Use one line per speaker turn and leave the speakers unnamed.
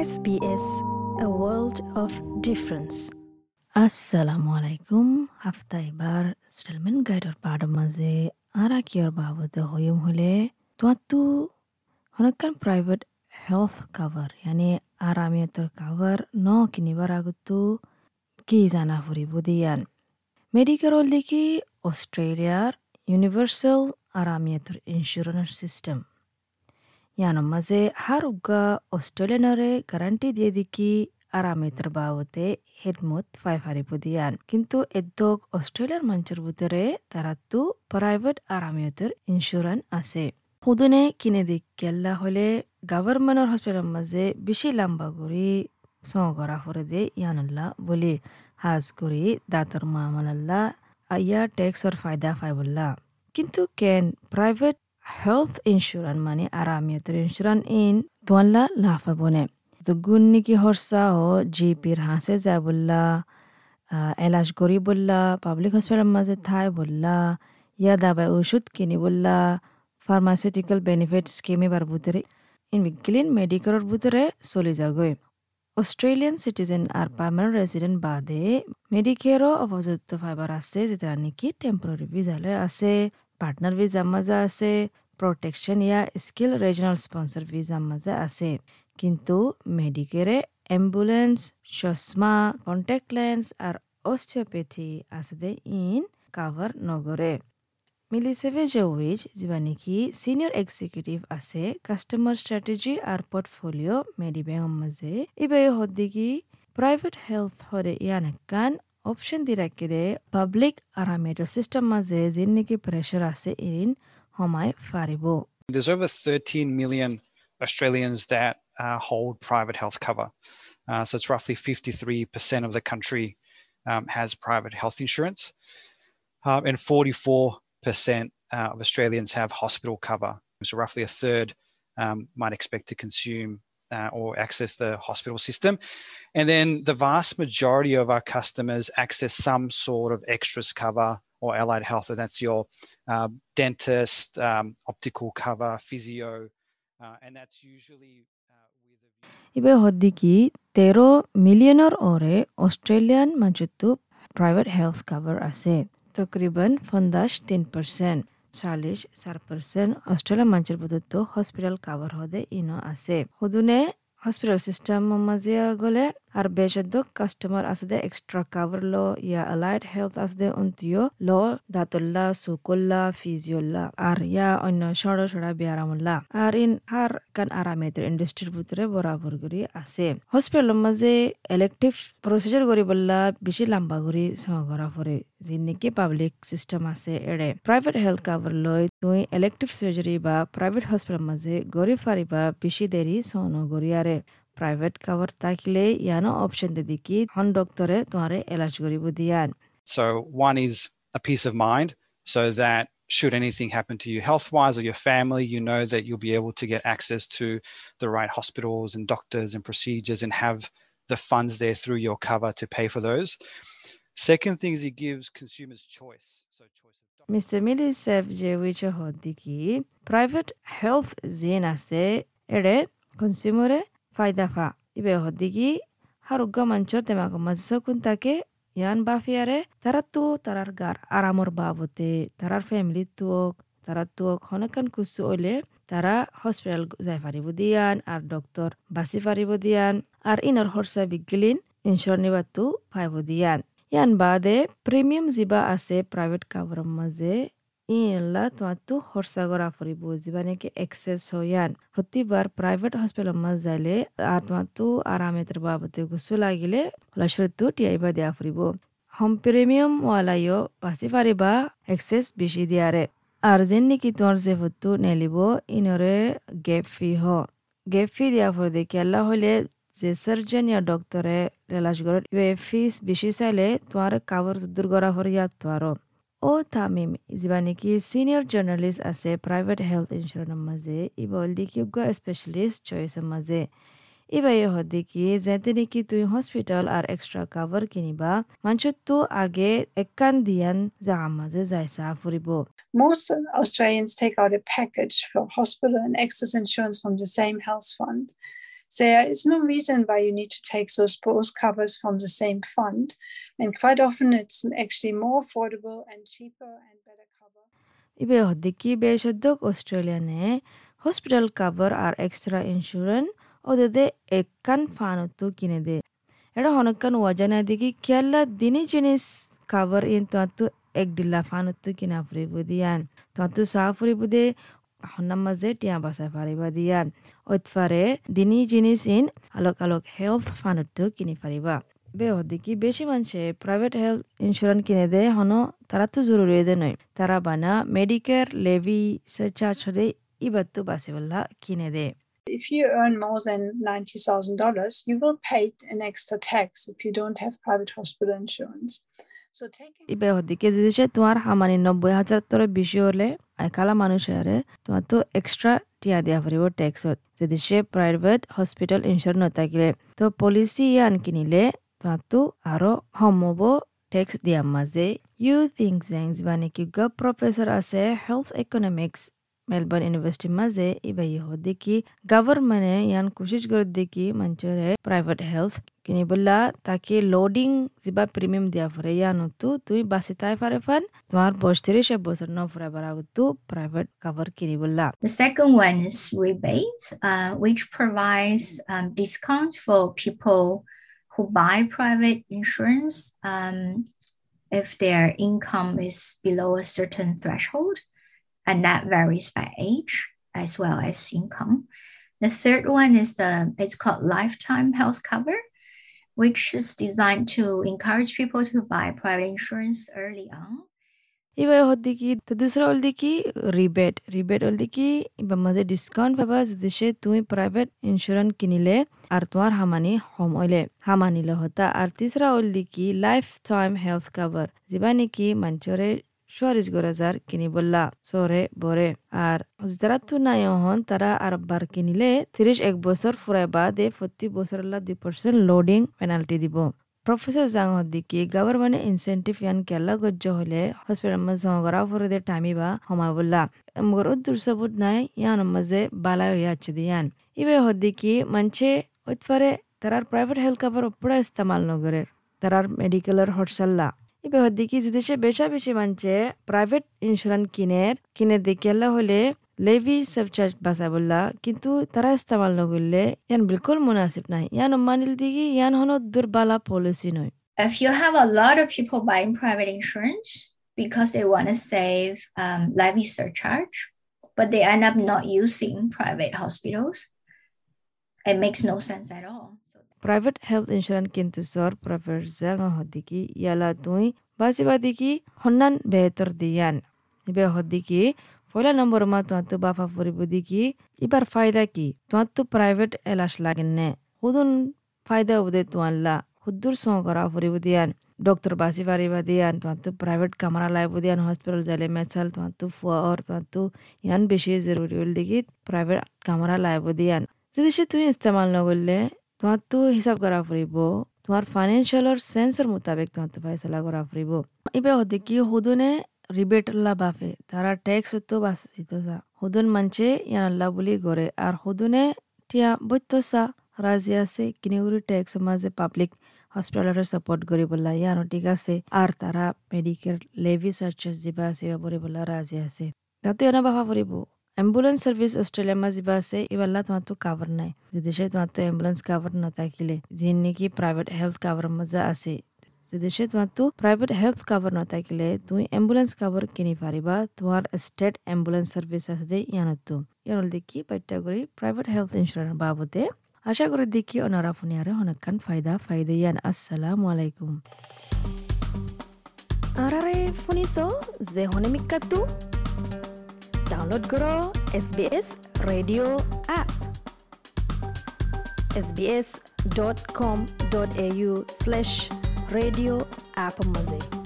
SBS A world of difference.
আসসালামু আলাইকুম হাফতা এবার সেটেলমেন্ট গাইডর পাড়ৰ মাঝে আরা কিয়র বাবদ হইম হলে তোমাতো হনকান প্রাইভেট হেলথ কাভার ইয়ানি আরামিয়তর কাভার ন কিনিবার আগতো কি জানা ফুরিব দিয়ান মেডিকেল দেখি অস্ট্রেলিয়ার ইউনিভার্সাল আরামিয়তর ইন্স্যুরেন্স সিস্টেম মাঝে হার উগা অস্ট্রেলিয়ানরে গ্যারান্টি দিয়ে দিকি আরামিয়তর বাবতে হেডমত ফাই ফারিব দিয়ান কিন্তু এদ্দক অস্ট্রেলিয়ার মঞ্চের ভিতরে তারাতো প্রাইভেট আরামিয়তর ইন্স্যুরেন্স আছে সুদনে কিনে দিক কেল্লা হলে গভর্নমেন্টর হসপিটালের মাঝে বেশি লম্বা করি সং করা দে ইয়ানুল্লাহ বলি হাজ করি দাঁতর মামালাল্লাহ আইয়া ট্যাক্সর ফায়দা ফাইবুল্লাহ কিন্তু কেন প্রাইভেট হেলথ ইন্স্যুরেন্স মানে আরামিয়তর ইন্স্যুরেন্স ইন তোয়াল্লা লাফা বনে গুণ নাকি হরসা হ জিপির হাসে যায় বললা এলাজ করি বললা পাবলিক হসপিটালের মাঝে থাই বললা ইয়া দাবাই ওষুধ কিনি বললা ফার্মাসিউটিক্যাল বেনিফিট স্কিম এবার ভিতরে ইন ক্লিন মেডিকেলের ভিতরে চলি যাগৈ অস্ট্রেলিয়ান সিটিজেন আর পার্মানেন্ট রেসিডেন্ট বাদে মেডিকেয়ারও অপযুক্ত ফাইবার আছে যেটা নাকি টেম্পোরারি ভিজালৈ আছে পার্টনার ভিজার মাঝে আছে প্রটেকশন ইয়া স্কিল রিজনাল স্পন্সর ভিজার মাঝে আছে কিন্তু মেডিকেরে অ্যাম্বুলেন্স চশমা কন্ট্যাক্ট লেন্স আর অস্টিওপ্যাথি আছে দে ইন কাভার নগরে মিলিসেভে জৌইজ যিবা নেকি সিনিয়র এক্সিকিউটিভ আছে কাস্টমার স্ট্র্যাটেজি আর পোর্টফোলিও মেডিব্যাংৰ মাঝে ইবাই হদ্দিকি প্রাইভেট হেলথ হরে ইয়ান কান
There's over 13 million Australians that uh, hold private health cover. Uh, so it's roughly 53% of the country um, has private health insurance. Uh, and 44% uh, of Australians have hospital cover. So roughly a third um, might expect to consume uh, or access the hospital system. And then the vast majority of our customers access some sort of extras cover or allied health, and that's your uh, dentist, um, optical cover, physio, uh, and that's usually.
ಇವೆ ಹೊದ್ದಿಗಿ ತೆರೋ ಮಿಲಿಯನರ್ ಓರೆ Australian ಮಂಜುತ್ತು private health cover ಅಸೆ ತಕ್ರಿಬನ್ ಫೊಂದಾಶ್ 10% চাল্লিশ চার পার্সেন্ট অস্ট্রেলিয়া মানুষের পদ্ধতি হসপিটাল কাভার হদে ইনো আছে। সদুনে হসপিটাল সিস্টেম মাঝে গলে আর বেশদ কাস্টমার আছে দে এক্সট্রা কাভার লো ইয়া অ্যালাইড হেলথ আছে দে অন্তিও লো দাঁতল্লা সুকল্লা ফিজিওল্লা আর ইয়া অন্য সড় সড়া বিয়ারামুল্লা আর ইন হার কান আরামেতের ইন্ডাস্ট্রির ভিতরে বরাবর করি আছে হসপিটালের মাঝে ইলেকটিভ প্রসিজার করি বললা বেশি লম্বা করি সহকরা পরে যি নেকি পাবলিক সিস্টেম আছে এড়ে প্রাইভেট হেলথ কাভার লৈ তুই ইলেকটিভ সার্জারি বা প্রাইভেট হসপিটাল মাঝে গড়ি ফারিবা বেশি দেরি সহন গড়িয়ারে প্রাইভেট কাভার থাকিলে ইয়ানো অপশন দে দিকি হন ডক্টরে তোমারে এলাজ করিব দিয়ান
So one is a peace of mind so that should anything happen to you health wise or your family, you know that you'll be able to get access to the right hospitals and doctors and procedures and have the funds there through your cover to pay for those. Second thing is it gives consumers choice. So choice of doctor.
Mister মিলিসেফ যে উইচ হদ্দিকি private health জিন আছে এড়ে কনজিউমারে ফায়দা ফা ইবে হদ্দিকি হারুগ্গা মঞ্চর তেমাক মাঝে সকুন তাকে ইয়ান বাফিয়ারে তারা তো তারার গার আরামর বাবতে তারার ফ্যামিলি তুক তারা তুক হনকান কুসু ওইলে তারা হসপিটাল যাই পারিব দিয়ান আর ডক্টর বাসি পারিব দিয়ান আর ইনর হরসা বিগলিন ইনশোর নিবাতো পাইব ইয়ান বাদে প্রিমিয়াম যিবা আছে প্ৰাইভেট কাভাৰৰ মাঝে ইনলা তোমাতো করা ফুরিব যিবা নাকি এক্সেস হইয়ান হতিবার প্রাইভেট হসপিটাল মাঝ যাইলে আর তোমাতো আরামেতের বাবতে গুছু লাগিলে লসরতো টিয়াইবা দেয়া ফুরিব হোম প্রিমিয়াম ওয়ালাইও বাঁচি পারিবা এক্সেস বেশি দিয়ারে আর যেন নাকি তোমার যে ফটো নেলিব ইনরে গেপ ফি হ গেপ ফি দিয়া ফুরি দেখি আল্লাহ হইলে যে সার্জন ইয়া ডক্টরে ইয়ে ফিস বেশি চাইলে কাবর দূর করা ফুরি ইয়াত ও তামিম, যিবা নেকি সিনিয়র জার্নালিস্ট আছে প্রাইভেট হেলথ ইন্স্যুরেন্সের মাঝে ইবল দিকিয়োগ্য স্পেশালিস্ট চয়েসের মাঝে ইবাই হদ্দিকি যেতে নাকি তুই হসপিটাল আর এক্সট্রা কাভার কিনিবা। মানুষের তো আগে একান দিয়ান জাগা মাঝে যাইসা ফুরিব
Most Australians take out a package for hospital and excess insurance from the same health fund. There is no reason why you need to take those both covers from the same fund. And quite often it's actually more affordable and cheaper and better cover.
ibe hoddiki beshoddok australiane hospital cover R extra insurance ওদেদে একখান ফানতো কিনে দে এটা হনকান ওয়াজানা দিকি খেয়াল্লা দিনী জিনিস cover in tuatu এক ডিল্লা ফানতো কিনা ফুরিব দিয়ান tuatu সা ফুরিব দে হন্নাম মাঝে টিয়া বাসা ফারিবা দিয়ান। ওইতফারে দিনী জিনিস ইন আলোক আলোক হেলথ ফানতো কিনি ফারিবা বে হদিকি বেশি মানুষে প্রাইভেট হেলথ ইন্স্যুরেন্স কিনে দেয় হন তারা তো জরুরি দে নয়। তারা বানা মেডিকেয়ার লেভি চার্জ হদে ইবাত্তু বাসিবল্লা কিনে দেয়
If you earn more than $90,000, you will pay an extra tax if you don't have private hospital insurance. So taking
ইবে হদিকে জিনিসে তোমার হামানি নব্বই হাজার তোর বেশি হলে একালা মানুষ আরে তোমার তো এক্সট্রা টিয়া দিয়া ফুরিব ট্যাক্সত যদি সে প্রাইভেট হসপিটাল ইন্স্যুরেন্স নথাকিলে, তো পলিসি ইয়ান কিনিলে তোমাতো আরও হমব ট্যাক্স দিয়া মাঝে ইউ থিংক জেংস বা নাকি গ প্রফেসর আছে হেলথ ইকোনমিক্স মেলবোর্ন ইউনিভার্সিটি মাঝে ইবা ইহ দেখি গভর্নমেন্টে ইয়ান কোশিশ করে দেখি মঞ্চরে প্রাইভেট হেলথ কিনিবলা তাকে লোডিং যিবা প্রিমিয়াম দিয়া ফুরে ইয়ানতো তুই বাসি তাই ফারে ফান তোমার বয়স তিরিশ বছর ন ফুরে বারাগতো প্রাইভেট কভার কিনিবলা
The second one is rebates, uh, which provides um, discounts for people who buy private insurance um, if their income is below a certain threshold, and that varies by age as well as income. The third one is the it's called lifetime health cover, which is designed to encourage people to buy private insurance early on.
ইবা হদ্দিকি তো দুসরা হলদিকি rebate rebate হলদিকি ইবা মাঝে discount পাবা দেশে তুমি private insurance কিনিলে আর তোমার হামানি হম হইলে হামানিলে হতা আর তিসরা হলদিকি life time health cover যিবা নাকি মঞ্চরে চুয়াল্লিশ গরাজার কিনি বললা চরে বরে। আর যারা তো নাই হন, তারা আর বার কিনিলে তিরিশ এক বছর ফুরাই বাদে প্রতি বছর দুই পার্সেন্ট লোডিং পেনাল্টি দিব। প্রফেসর জাং হদ্দিকি গভর্নমেন্ট ইনসেন্টিভ ইয়ান কেলা গজ্জ হলে হসপিটাল গড়া ফুরদে টাইমিবা হমাই বললা মগর উদ্দুর সবুত নাই, ইয়ান মাঝে বালাই হইয়া আছে দিয়ান ইবে হদ্দিকি মানছে ওইতফারে তারার প্রাইভেট হেলথ কভার পুরা ইস্তেমাল নগরের, তারার মেডিকেলের হরসাল্লা। যে দেশে বেশা বেশি মানছে প্রাইভেট ইন্স্যুরেন্স কিনের কিনে দেখিয়ালা হলে লেভি সাবচার্জ বাসা বললা কিন্তু তারা ইস্তেমাল নগরলে ইয়ান বিলকুল মুনাসিব নাই ইয়ান মানিল দিকে ইয়ান হন দুর্বালা পলিসি নয়
If you have a lot of people buying private insurance because they want to save um, levy surcharge, but they end up not using private hospitals, it makes no sense at all.
Private health insurance কিন্তু সর private জাগা হদিকি ইয়ালা তুই বাসি বাদিকি হন্নান বেহতর দিয়ান ইবে হদিকি পয়লা নম্বর মা তোমার তো বাফা ফুরিব দিকি ইবার ফায়দা কি তোমার তো প্রাইভেট এলাস লাগেন নে হুদুন ফায়দা উদে তোয়াল্লা হুদ্দুর সহ করা ফুরিব দিয়ান ডক্টর বাসি পারিবা দিয়ান তোমার তো প্রাইভেট কামরা লাইব দিয়ান হসপিটাল যাইলে মেসাল তোমার তো ফুয়ার তোমার তো ইয়ান বেশি জরুরি হল দিকি প্রাইভেট কামরা লাইব দিয়ান যদি সে তুমি ইস্তেমাল নগরলে তোমার তো হিসাব করা ফুরিব। তোমার ফাইনেন্সিয়ালর সেন্সর মোতাবেক তোমার তো ফাইসলা করা ফুরিব। ইবে হতে কি হুদুনে রিবেটল্লা বাফে, তারা ট্যাক্স তো বাঁচিত সা। হুদুন মানছে, ইয়ান আল্লাহ বুলি করে আর হুদুনে টিয়া বৈত্য সা, রাজি আছে, কিনিগুড়ি ট্যাক্স মাঝে পাবলিক হসপিটালের সাপোর্ট করি বললা ইয়ানো ঠিক আছে। আর তারা মেডিকেল লেভি চার্জেস যিবা আছে বলে বললা রাজি আছে। তাতে এনে বাফা ফুরিব। এম্বুলেন্স সার্ভিস অস্ট্রেলিয়া মা যিবা আছে ইবাল্লা তোমার তো কাভার নাই যে দেশে তোমার তো এম্বুলেন্স কাভার নথাকিলে যিন নাকি প্রাইভেট হেলথ কাভার মজা আছে যে দেশে তোমার তো প্রাইভেট হেলথ কাভার নথাকিলে তুমি এম্বুলেন্স কাভার কিনি পারিবা তোমার স্টেট এম্বুলেন্স সার্ভিস আছে দে ইয়ানত ইয়ানল দেখি পাইটা করি প্রাইভেট হেলথ ইন্স্যুরেন্স বাবদে আশা করি দেখি অনারা ফুনিয়ারে অনেকখান ফায়দা ফায়দা ইয়ান আসসালামু আলাইকুম
আরারে শুনিছ যে হনেমিকাটো download Download karo SBS Radio app. sbs.com.au slash radio app.